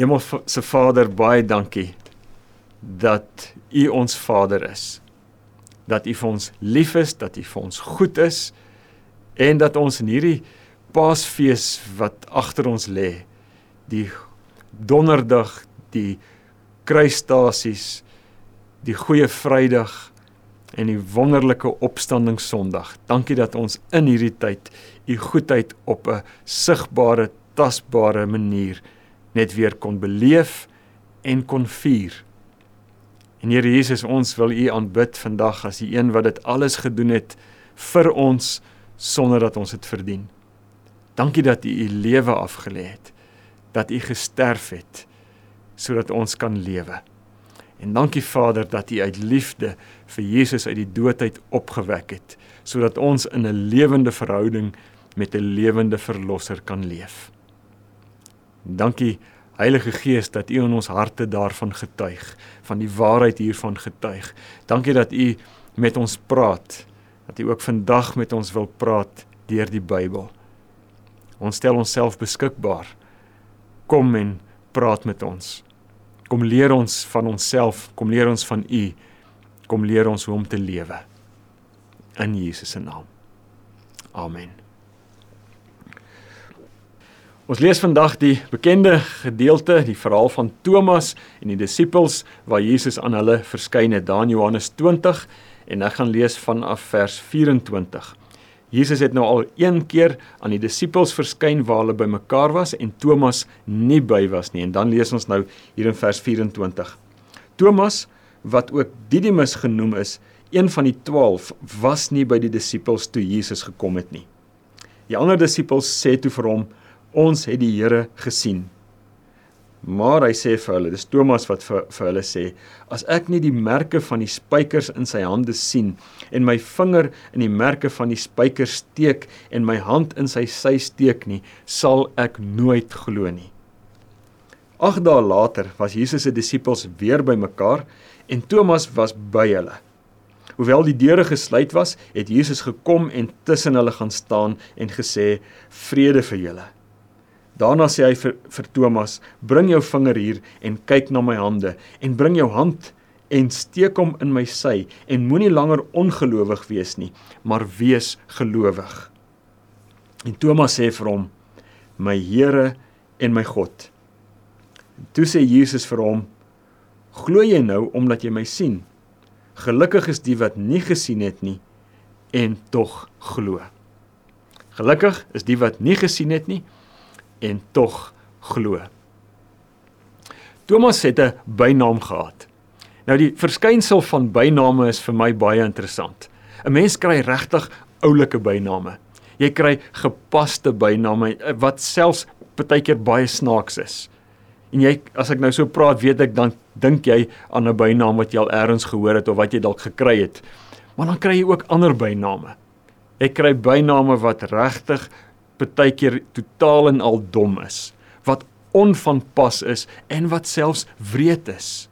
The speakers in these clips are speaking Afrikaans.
Hemelse Vader, baie dankie dat U ons Vader is. Dat U vir ons lief is, dat U vir ons goed is en dat ons in hierdie Paasfees wat agter ons lê, die donderdag, die kruisstasies, die goeie Vrydag en die wonderlike opstanding Sondag. Dankie dat ons in hierdie tyd u goedheid op 'n sigbare, tasbare manier net weer kon beleef en kon vier. En Here Jesus, ons wil u aanbid vandag as die een wat dit alles gedoen het vir ons sonder dat ons dit verdien. Dankie dat u u lewe afgelê het, dat u gesterf het sodat ons kan lewe. En dankie Vader dat U uit liefde vir Jesus uit die dood uit opgewek het sodat ons in 'n lewende verhouding met 'n lewende verlosser kan leef. Dankie Heilige Gees dat U in ons harte daarvan getuig, van die waarheid hiervan getuig. Dankie dat U met ons praat, dat U ook vandag met ons wil praat deur die Bybel. Ons stel onsself beskikbaar. Kom en praat met ons. Kom leer ons van onsself, kom leer ons van U. Kom leer ons hoe om te lewe. In Jesus se naam. Amen. Ons lees vandag die bekende gedeelte, die verhaal van Thomas en die disippels waar Jesus aan hulle verskyn het, daar in Johannes 20 en ek gaan lees vanaf vers 24. Jesus het nou al een keer aan die disippels verskyn waar hulle bymekaar was en Thomas nie by was nie. En dan lees ons nou hier in vers 24. Thomas wat ook Didimus genoem is, een van die 12, was nie by die disippels toe Jesus gekom het nie. Die ander disippels sê toe vir hom: "Ons het die Here gesien." Maar hy sê vir hulle, dis Thomas wat vir, vir hulle sê, as ek nie die merke van die spykers in sy hande sien en my vinger in die merke van die spykers steek en my hand in sy sy steek nie, sal ek nooit glo nie. 8 dae later was Jesus se disippels weer bymekaar en Thomas was by hulle. Hoewel die deure gesluit was, het Jesus gekom en tussen hulle gaan staan en gesê: "Vrede vir julle." Daarna sê hy vir, vir Thomas: "Bring jou vinger hier en kyk na my hande en bring jou hand en steek hom in my sy en moenie langer ongelowig wees nie, maar wees gelowig." En Thomas sê vir hom: "My Here en my God." Toe sê Jesus vir hom: "Glo jy nou omdat jy my sien? Gelukkig is die wat nie gesien het nie en tog glo." Gelukkig is die wat nie gesien het nie en tog glo. Thomas het 'n bynaam gehad. Nou die verskynsel van byname is vir my baie interessant. 'n Mens kry regtig oulike byname. Jy kry gepaste byname wat selfs partykeer baie snaaks is. En jy as ek nou so praat, weet ek dan dink jy aan 'n bynaam wat jy al eers gehoor het of wat jy dalk gekry het. Maar dan kry jy ook ander byname. Ek kry byname wat regtig partykeer totaal en al dom is, wat onvanpas is en wat selfs wreed is.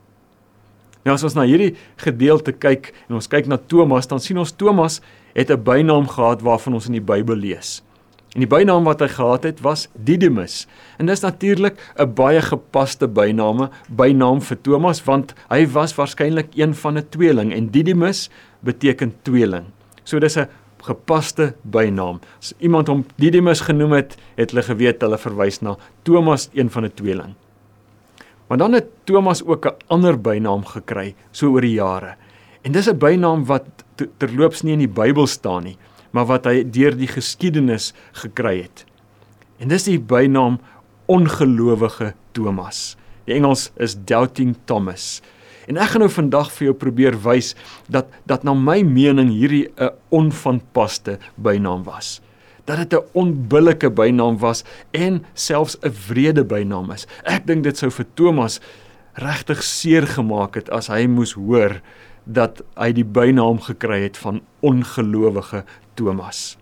Nou as ons na hierdie gedeelte kyk en ons kyk na Thomas, dan sien ons Thomas het 'n bynaam gehad waarvan ons in die Bybel lees. En die bynaam wat hy gehad het was Didymus. En dis natuurlik 'n baie gepaste byname, bynaam vir Thomas want hy was waarskynlik een van 'n tweeling en Didymus beteken tweeling. So dis 'n gepaste bynaam. As iemand hom Didymus genoem het, het hulle geweet hulle verwys na Thomas, een van 'n tweeling. Maar dan het Thomas ook 'n ander bynaam gekry so oor die jare. En dis 'n bynaam wat terloops nie in die Bybel staan nie, maar wat hy deur die geskiedenis gekry het. En dis die bynaam ongelowige Thomas. Die Engels is doubting Thomas. En ek gaan nou vandag vir jou probeer wys dat dat na my mening hierdie 'n onvanpaste bynaam was. Dat dit 'n onbillike bynaam was en selfs 'n wrede bynaam is. Ek dink dit sou vir Thomas regtig seer gemaak het as hy moes hoor dat hy die bynaam gekry het van ongelowige Thomas.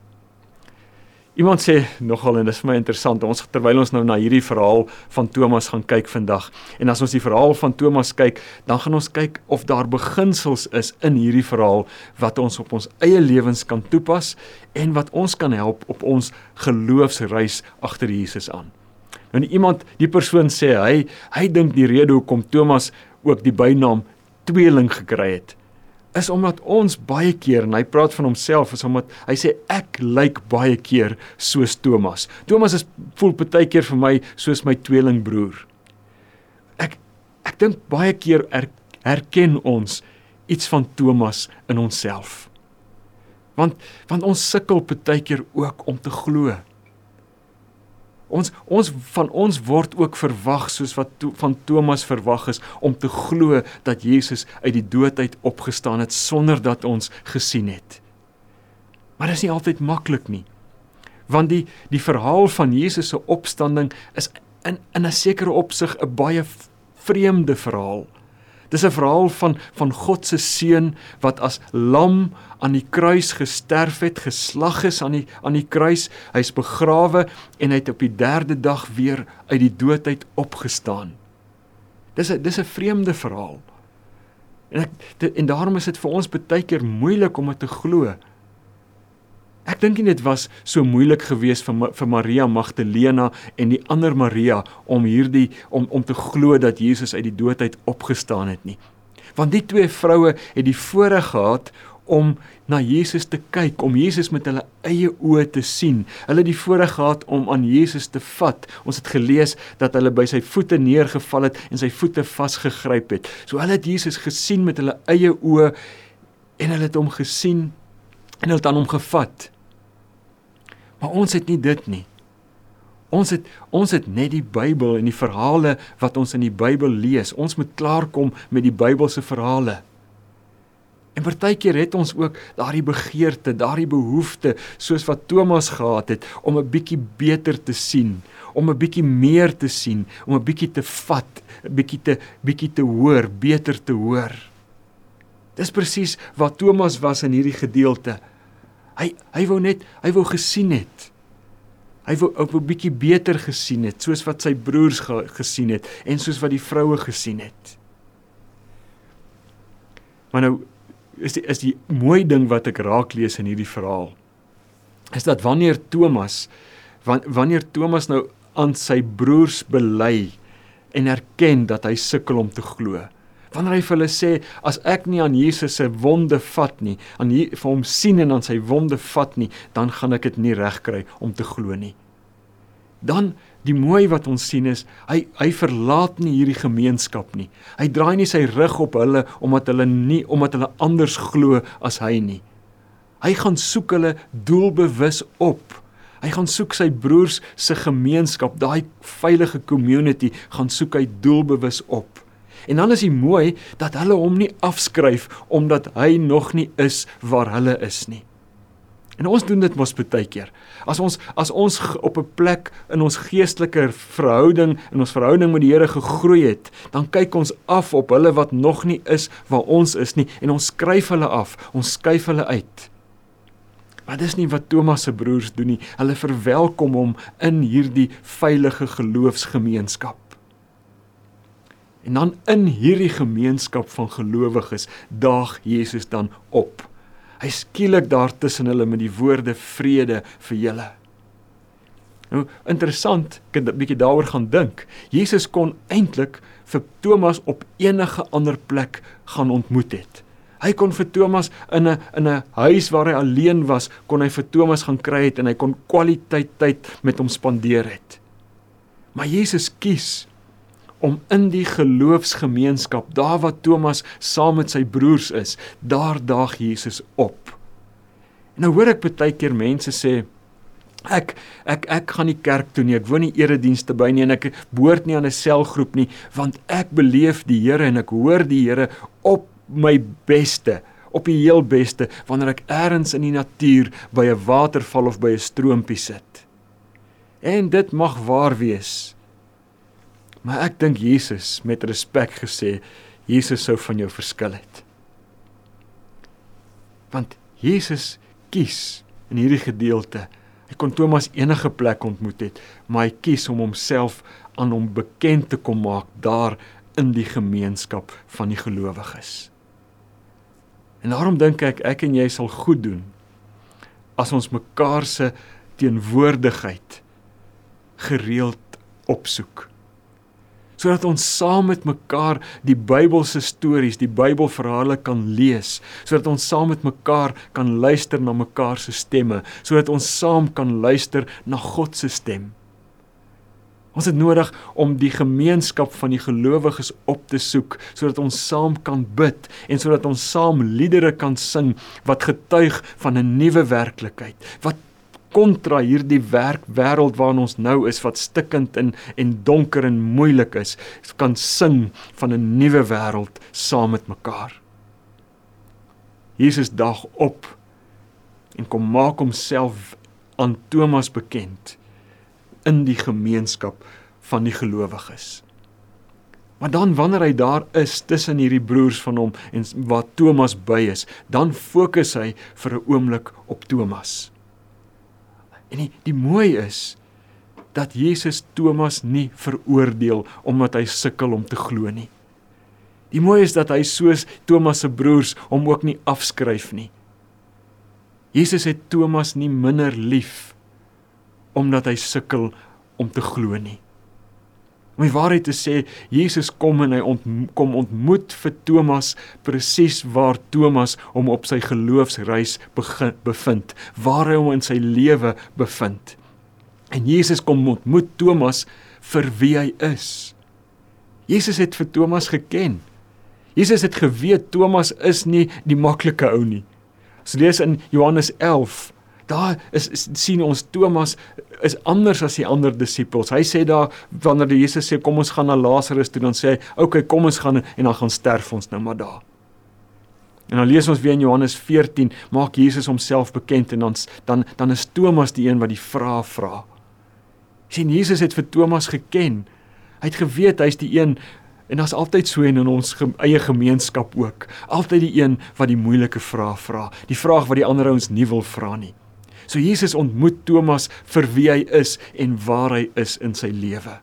Iemand sê nogal en dit is vir my interessant ons terwyl ons nou na hierdie verhaal van Thomas gaan kyk vandag en as ons die verhaal van Thomas kyk dan gaan ons kyk of daar beginsels is in hierdie verhaal wat ons op ons eie lewens kan toepas en wat ons kan help op ons geloofsreis agter Jesus aan. En iemand, die persoon sê hy hy dink die rede hoekom Thomas ook die bynaam tweeling gekry het is omdat ons baie keer en hy praat van homself is omdat hy sê ek lyk baie keer soos Thomas. Thomas is voel baie keer vir my soos my tweelingbroer. Ek ek dink baie keer er, herken ons iets van Thomas in onsself. Want want ons sukkel baie keer ook om te glo. Ons ons van ons word ook verwag soos wat to, van Thomas verwag is om te glo dat Jesus uit die dood uit opgestaan het sonder dat ons gesien het. Maar dit is nie altyd maklik nie. Want die die verhaal van Jesus se opstanding is in in 'n sekere opsig 'n baie vreemde verhaal. Dis 'n verhaal van van God se seun wat as lam aan die kruis gesterf het, geslag is aan die aan die kruis, hy's begrawe en hy het op die 3de dag weer uit die dood uit opgestaan. Dis 'n dis 'n vreemde verhaal. En ek en daarom is dit vir ons baie keer moeilik om dit te glo. Ek dink dit was so moeilik geweest vir vir Maria Magdalena en die ander Maria om hierdie om om te glo dat Jesus uit die dood uit opgestaan het nie. Want die twee vroue het die voorreg gehad om na Jesus te kyk, om Jesus met hulle eie oë te sien. Hulle het die voorreg gehad om aan Jesus te vat. Ons het gelees dat hulle by sy voete neergeval het en sy voete vasgegryp het. So hulle het Jesus gesien met hulle eie oë en hulle het hom gesien en hulle het aan hom gevat. Maar ons het nie dit nie. Ons het ons het net die Bybel en die verhale wat ons in die Bybel lees. Ons moet klaarkom met die Bybelse verhale. En partykeer het ons ook daardie begeerte, daardie behoefte soos wat Thomas gehad het om 'n bietjie beter te sien, om 'n bietjie meer te sien, om 'n bietjie te vat, 'n bietjie te bietjie te hoor, beter te hoor. Dis presies wat Thomas was in hierdie gedeelte. Hy hy wou net hy wou gesien het. Hy wou op 'n bietjie beter gesien het, soos wat sy broers ge, gesien het en soos wat die vroue gesien het. Maar nou is die, is die mooi ding wat ek raak lees in hierdie verhaal is dat wanneer Thomas wanneer Thomas nou aan sy broers bely en erken dat hy sukkel om te glo wanneer hy vir hulle sê as ek nie aan Jesus se wonde vat nie, aan hier vir hom sien en aan sy wonde vat nie, dan gaan ek dit nie regkry om te glo nie. Dan die mooi wat ons sien is hy hy verlaat nie hierdie gemeenskap nie. Hy draai nie sy rug op hulle omdat hulle nie omdat hulle anders glo as hy nie. Hy gaan soek hulle doelbewus op. Hy gaan soek sy broers se gemeenskap, daai veilige community gaan soek hy doelbewus op. En dan is dit mooi dat hulle hom nie afskryf omdat hy nog nie is waar hulle is nie. En ons doen dit mos baie keer. As ons as ons op 'n plek in ons geestelike verhouding en ons verhouding met die Here gegroei het, dan kyk ons af op hulle wat nog nie is waar ons is nie en ons skryf hulle af, ons skuif hulle uit. Maar dis nie wat Thomas se broers doen nie. Hulle verwelkom hom in hierdie veilige geloofsgemeenskap. En dan in hierdie gemeenskap van gelowiges daag Jesus dan op. Hy skielik daar tussen hulle met die woorde vrede vir julle. Nou interessant, ek het 'n bietjie daaroor gaan dink. Jesus kon eintlik vir Thomas op enige ander plek gaan ontmoet het. Hy kon vir Thomas in 'n in 'n huis waar hy alleen was, kon hy vir Thomas gaan kry het en hy kon kwaliteit tyd met hom spandeer het. Maar Jesus kies om in die geloofsgemeenskap, daar waar Thomas saam met sy broers is, daar daag Jesus op. En nou hoor ek baie keer mense sê ek ek ek gaan nie kerk toe nie, ek woon nie eredienste by nie en ek behoort nie aan 'n selgroep nie, want ek beleef die Here en ek hoor die Here op my beste op die heel beste wanneer ek eers in die natuur by 'n waterval of by 'n stroompie sit. En dit mag waar wees. Maar ek dink Jesus met respek gesê, Jesus sou van jou verskil het. Want Jesus kies in hierdie gedeelte. Hy kon Thomas enige plek ontmoet het, maar hy kies om homself aan hom bekend te kom maak daar in die gemeenskap van die gelowiges. En daarom dink ek ek en jy sal goed doen as ons mekaar se teenwoordigheid gereeld opsoek. Sodat ons saam met mekaar die Bybelse stories, die Bybelverhale kan lees, sodat ons saam met mekaar kan luister na mekaar se stemme, sodat ons saam kan luister na God se stem. Ons het nodig om die gemeenskap van die gelowiges op te soek sodat ons saam kan bid en sodat ons saam liedere kan sing wat getuig van 'n nuwe werklikheid wat kontra hierdie werk wêreld waarin ons nou is wat stikkend en en donker en moeilik is kan sing van 'n nuwe wêreld saam met mekaar. Jesus dag op en kom maak homself aan Thomas bekend in die gemeenskap van die gelowiges. Maar dan wanneer hy daar is tussen hierdie broers van hom en waar Thomas by is, dan fokus hy vir 'n oomblik op Thomas. En die, die mooi is dat Jesus Thomas nie veroordeel omdat hy sukkel om te glo nie. Die mooi is dat hy soos Thomas se broers hom ook nie afskryf nie. Jesus het Thomas nie minder lief omdat hy sukkel om te glo nie. Om die waarheid te sê, Jesus kom en hy ont, kom ontmoet vir Thomas presies waar Thomas hom op sy geloofsreis begin bevind, waar hy hom in sy lewe bevind. En Jesus kom ontmoet Thomas vir wie hy is. Jesus het vir Thomas geken. Jesus het geweet Thomas is nie die maklike ou nie. Ons lees in Johannes 11 Daar is, is sien ons Thomas is anders as die ander disippels. Hy sê daar wanneer die Jesus sê kom ons gaan na Lazarus toe dan sê hy, "Oké, okay, kom ons gaan en dan gaan sterf ons nou maar daar." En dan lees ons weer in Johannes 14, maak Jesus homself bekend en dan dan dan is Thomas die een wat die vrae vra. sien Jesus het vir Thomas geken. Hy het geweet hy's die een en daar's altyd so in ons ge eie gemeenskap ook. Altyd die een wat die moeilike vrae vra, die vraag wat die ander ouens nie wil vra nie. So Jesus ontmoet Thomas vir wie hy is en waar hy is in sy lewe.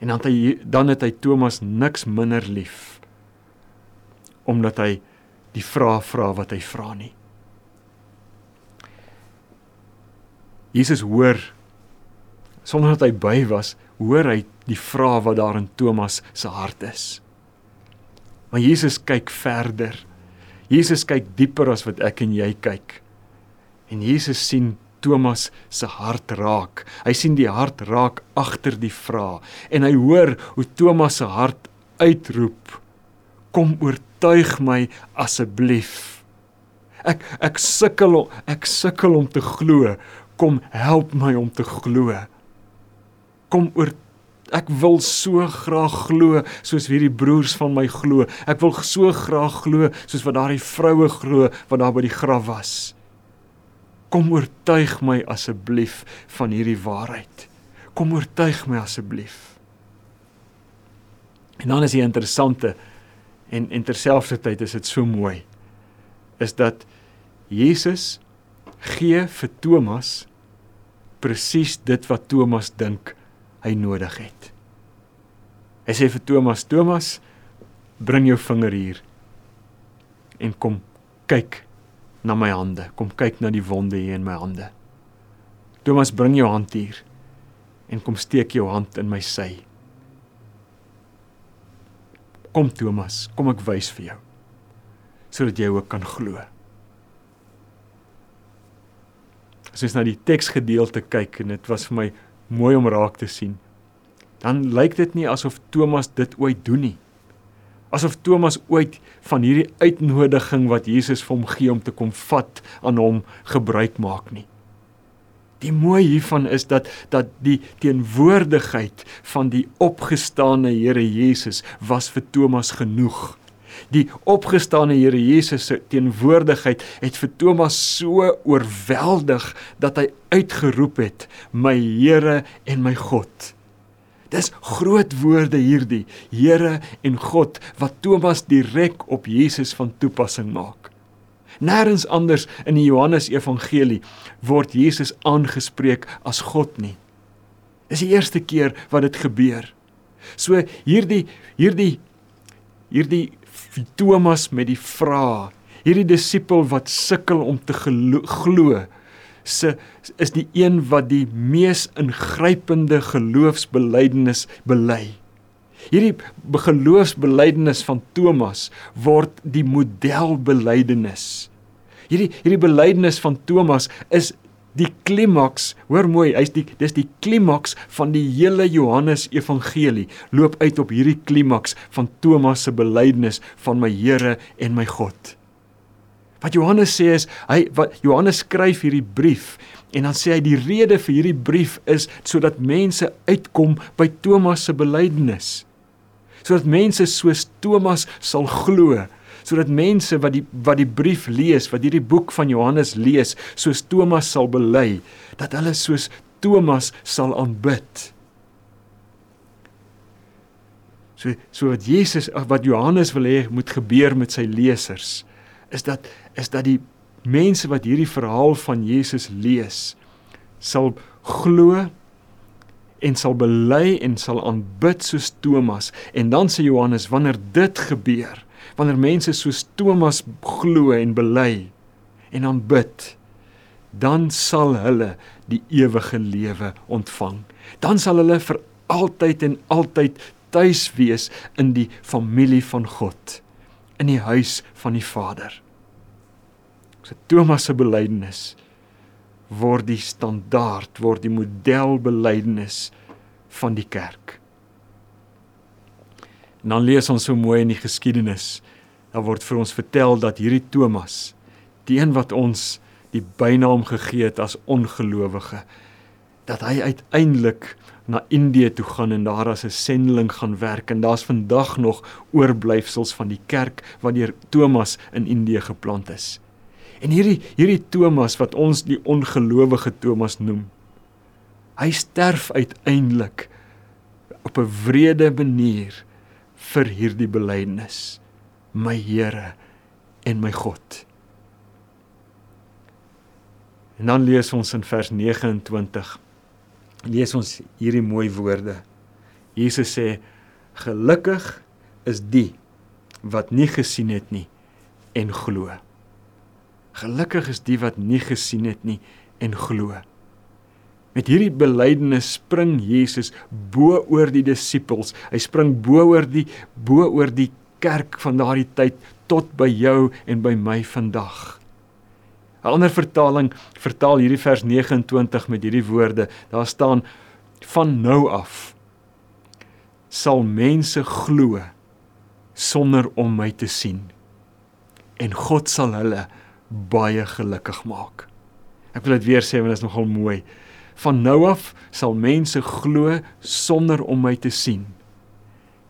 En dan het hy dan het hy Thomas niks minder lief omdat hy die vrae vra wat hy vra nie. Jesus hoor sonder dat hy by was, hoor hy die vrae wat daar in Thomas se hart is. Maar Jesus kyk verder. Jesus kyk dieper as wat ek en jy kyk. En Jesus sien Thomas se hart raak. Hy sien die hart raak agter die vraag en hy hoor hoe Thomas se hart uitroep: "Kom oortuig my asseblief." Ek ek sukkel ek sukkel om te glo. Kom help my om te glo. Kom oor ek wil so graag glo soos hierdie broers van my glo. Ek wil so graag glo soos wat daardie vroue glo wat daar by die graf was. Kom oortuig my asseblief van hierdie waarheid. Kom oortuig my asseblief. En dan is die interessante en en terselfdertyd is dit so mooi is dat Jesus gee vir Thomas presies dit wat Thomas dink hy nodig het. Hy sê vir Thomas: "Thomas, bring jou vinger hier en kom kyk na my hande. Kom kyk na die wonde hier in my hande. Thomas, bring jou hand hier en kom steek jou hand in my sy. Kom Thomas, kom ek wys vir jou sodat jy ook kan glo. As jy na die teksgedeelte kyk en dit was vir my mooi om raak te sien, dan lyk dit nie asof Thomas dit ooit doen nie asof Thomas ooit van hierdie uitnodiging wat Jesus vir hom gee om te kom vat aan hom gebruik maak nie. Die mooi hiervan is dat dat die teenwoordigheid van die opgestane Here Jesus was vir Thomas genoeg. Die opgestane Here Jesus se teenwoordigheid het vir Thomas so oorweldig dat hy uitgeroep het: "My Here en my God." Dis groot woorde hierdie, Here en God wat Thomas direk op Jesus van toepassing maak. Nêrens anders in die Johannes Evangelie word Jesus aangespreek as God nie. Dis die eerste keer wat dit gebeur. So hierdie hierdie hierdie Thomas met die vraag, hierdie disipel wat sukkel om te glo, se is die een wat die mees ingrypende geloofsbelijdenis bely. Hierdie geloofsbelijdenis van Thomas word die modelbelijdenis. Hierdie hierdie belydenis van Thomas is die klimaks, hoor mooi, hy's die dis die klimaks van die hele Johannes Evangelie. Loop uit op hierdie klimaks van Thomas se belydenis van my Here en my God. Wat Johannes sê is hy wat Johannes skryf hierdie brief en dan sê hy die rede vir hierdie brief is sodat mense uitkom by Thomas se belydenis. Sodat mense soos Thomas sal glo sodat mense wat die wat die brief lees, wat hierdie boek van Johannes lees, soos Thomas sal bely, dat hulle soos Thomas sal aanbid. So so wat Jesus wat Johannes wil hê moet gebeur met sy lesers is dat is dat die mense wat hierdie verhaal van Jesus lees sal glo en sal bely en sal aanbid soos Thomas en dan sê Johannes wanneer dit gebeur wanneer mense soos Thomas glo en bely en aanbid, dan sal hulle die ewige lewe ontvang. Dan sal hulle vir altyd en altyd tuis wees in die familie van God, in die huis van die Vader. So Thomas se belydenis word die standaard, word die modelbelydenis van die kerk. En dan lees ons so mooi in die geskiedenis. Daar word vir ons vertel dat hierdie Thomas, die een wat ons die bynaam gegee het as ongelowige, dat hy uiteindelik na Indië toe gaan en daar as 'n sendeling gaan werk en daar's vandag nog oorblyfsels van die kerk wat deur Thomas in Indië geplant is. En hierdie hierdie Thomas wat ons die ongelowige Thomas noem, hy sterf uiteindelik op 'n wrede manier vir hierdie belydenis my Here en my God. En dan lees ons in vers 29 lees ons hierdie mooi woorde. Jesus sê gelukkig is die wat nie gesien het nie en glo. Gelukkig is die wat nie gesien het nie en glo. Met hierdie belydenis spring Jesus bo oor die disippels. Hy spring bo oor die bo oor die kerk van daardie tyd tot by jou en by my vandag. 'n Ander vertaling vertaal hierdie vers 29 met hierdie woorde. Daar staan van nou af sal mense glo sonder om my te sien en God sal hulle baie gelukkig maak. Ek wil dit weer sê want dit is nogal mooi. Van nou af sal mense glo sonder om my te sien.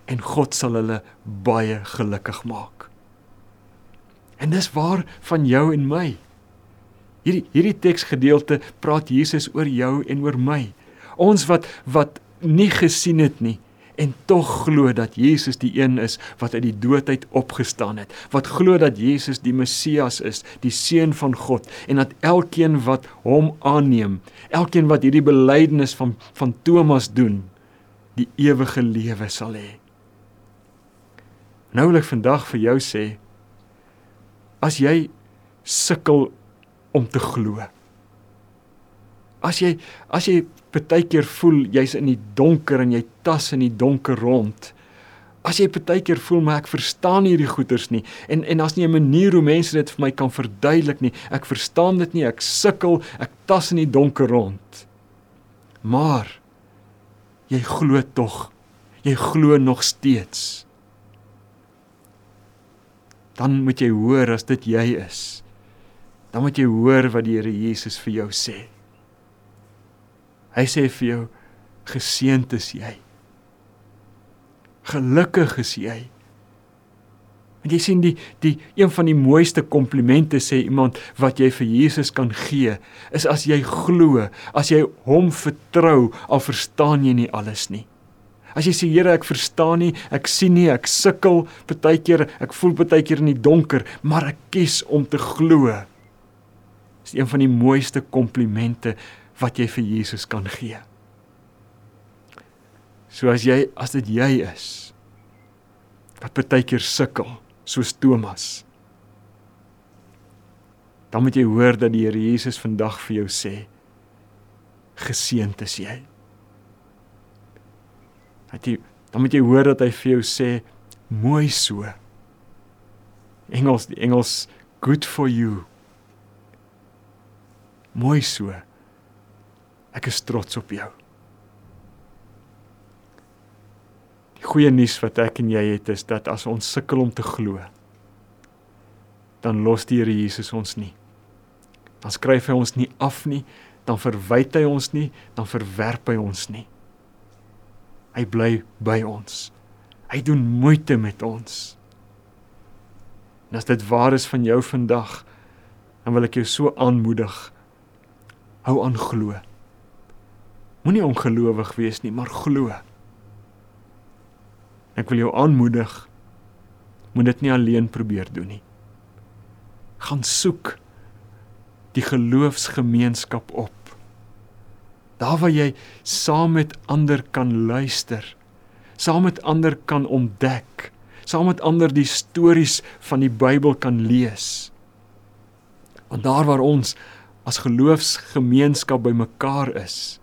En God sal hulle baie gelukkig maak. En dis waar van jou en my. Hierdie hierdie teksgedeelte praat Jesus oor jou en oor my. Ons wat wat nie gesien het nie, en tog glo dat Jesus die een is wat uit die dood uit opgestaan het, wat glo dat Jesus die Messias is, die seun van God en dat elkeen wat hom aanneem, elkeen wat hierdie belydenis van van Thomas doen, die ewige lewe sal hê. Nou wil ek vandag vir jou sê as jy sukkel om te glo. As jy as jy partykeer voel jy's in die donker en jy tas in die donker rond. As jy partykeer voel maar ek verstaan hierdie goeters nie en en daar's nie 'n manier hoe mense dit vir my kan verduidelik nie. Ek verstaan dit nie. Ek sukkel. Ek tas in die donker rond. Maar jy glo tog. Jy glo nog steeds. Dan moet jy hoor as dit jy is. Dan moet jy hoor wat die Here Jesus vir jou sê. Hy sê vir jou geseënd is jy. Gelukkig is jy. En jy sien die die een van die mooiste komplimente sê iemand wat jy vir Jesus kan gee is as jy glo, as jy hom vertrou al verstaan jy nie alles nie. As jy sê Here ek verstaan nie, ek sien nie, ek sukkel partykeer, ek voel partykeer in die donker, maar ek kies om te glo. Dis een van die mooiste komplimente wat jy vir Jesus kan gee. So as jy as dit jy is wat baie keer sukkel soos Thomas dan moet jy hoor dat die Here Jesus vandag vir jou sê: Geseënd is jy. Dat jy dan moet jy hoor dat hy vir jou sê: Mooi so. Engels, die Engels good for you. Mooi so. Ek is trots op jou. Die goeie nuus wat ek en jy het is dat as ons sukkel om te glo, dan los die Here Jesus ons nie. Dan skryf hy ons nie af nie, dan verwyte hy ons nie, dan verwerp hy ons nie. Hy bly by ons. Hy doen moeite met ons. En as dit waar is van jou vandag, dan wil ek jou so aanmoedig. Hou aan glo. Moenie ongelowig wees nie, maar glo. Ek wil jou aanmoedig. Moet dit nie alleen probeer doen nie. Gaan soek die geloofsgemeenskap op. Daar waar jy saam met ander kan luister, saam met ander kan ontdek, saam met ander die stories van die Bybel kan lees. Want daar waar ons as geloofsgemeenskap bymekaar is,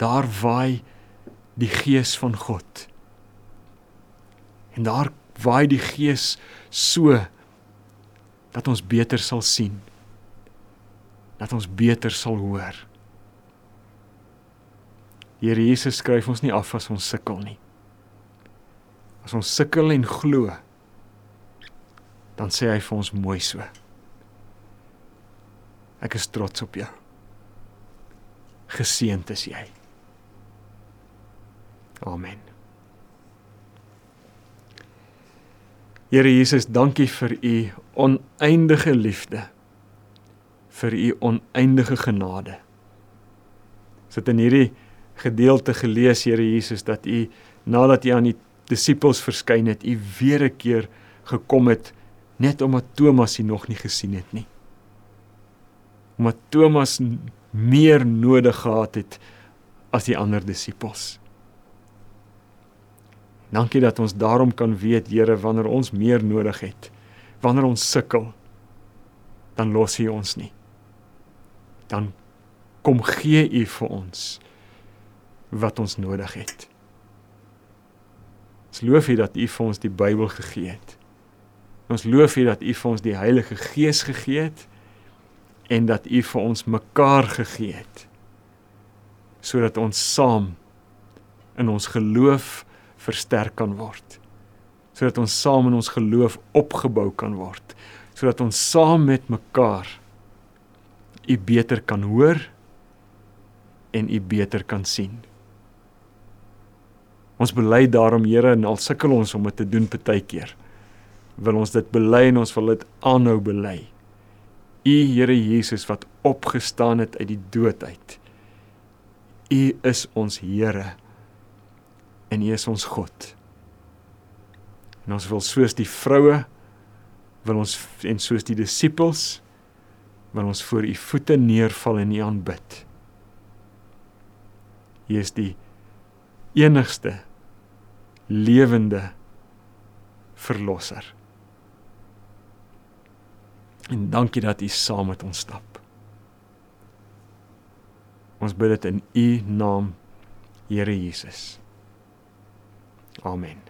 daar waai die gees van God. En daar waai die gees so dat ons beter sal sien. Dat ons beter sal hoor. Here Jesus skryf ons nie af as ons sukkel nie. As ons sukkel en glo, dan sê hy vir ons mooi so. Ek is trots op jou. Geseënd is jy. Amen. Here Jesus, dankie vir u oneindige liefde. vir u oneindige genade. Sit in hierdie gedeelte gelees, Here Jesus, dat u nadat u aan die disippels verskyn het, u weer 'n keer gekom het net omdat Thomas u nog nie gesien het nie. Omdat Thomas meer nodig gehad het as die ander disippels. Dankie dat ons daarom kan weet, Here, wanneer ons meer nodig het, wanneer ons sukkel, dan los U ons nie. Dan kom gee U vir ons wat ons nodig het. Ons loof U dat U vir ons die Bybel gegee het. Ons loof U dat U vir ons die Heilige Gees gegee het en dat U vir ons mekaar gegee het sodat ons saam in ons geloof versterk kan word. Sodat ons saam in ons geloof opgebou kan word. Sodat ons saam met mekaar U beter kan hoor en U beter kan sien. Ons bely daarom Here en al sukkel ons om dit te doen partykeer. Wil ons dit bely en ons wil dit aanhou bely. U Here Jesus wat opgestaan het uit die dood uit. U is ons Here en U is ons God. En ons wil soos die vroue wil ons en soos die disippels wil ons voor U voete neerval en U aanbid. U is die enigste lewende verlosser. En dankie dat U saam met ons stap. Ons bid dit in U naam, Here Jesus. Amen.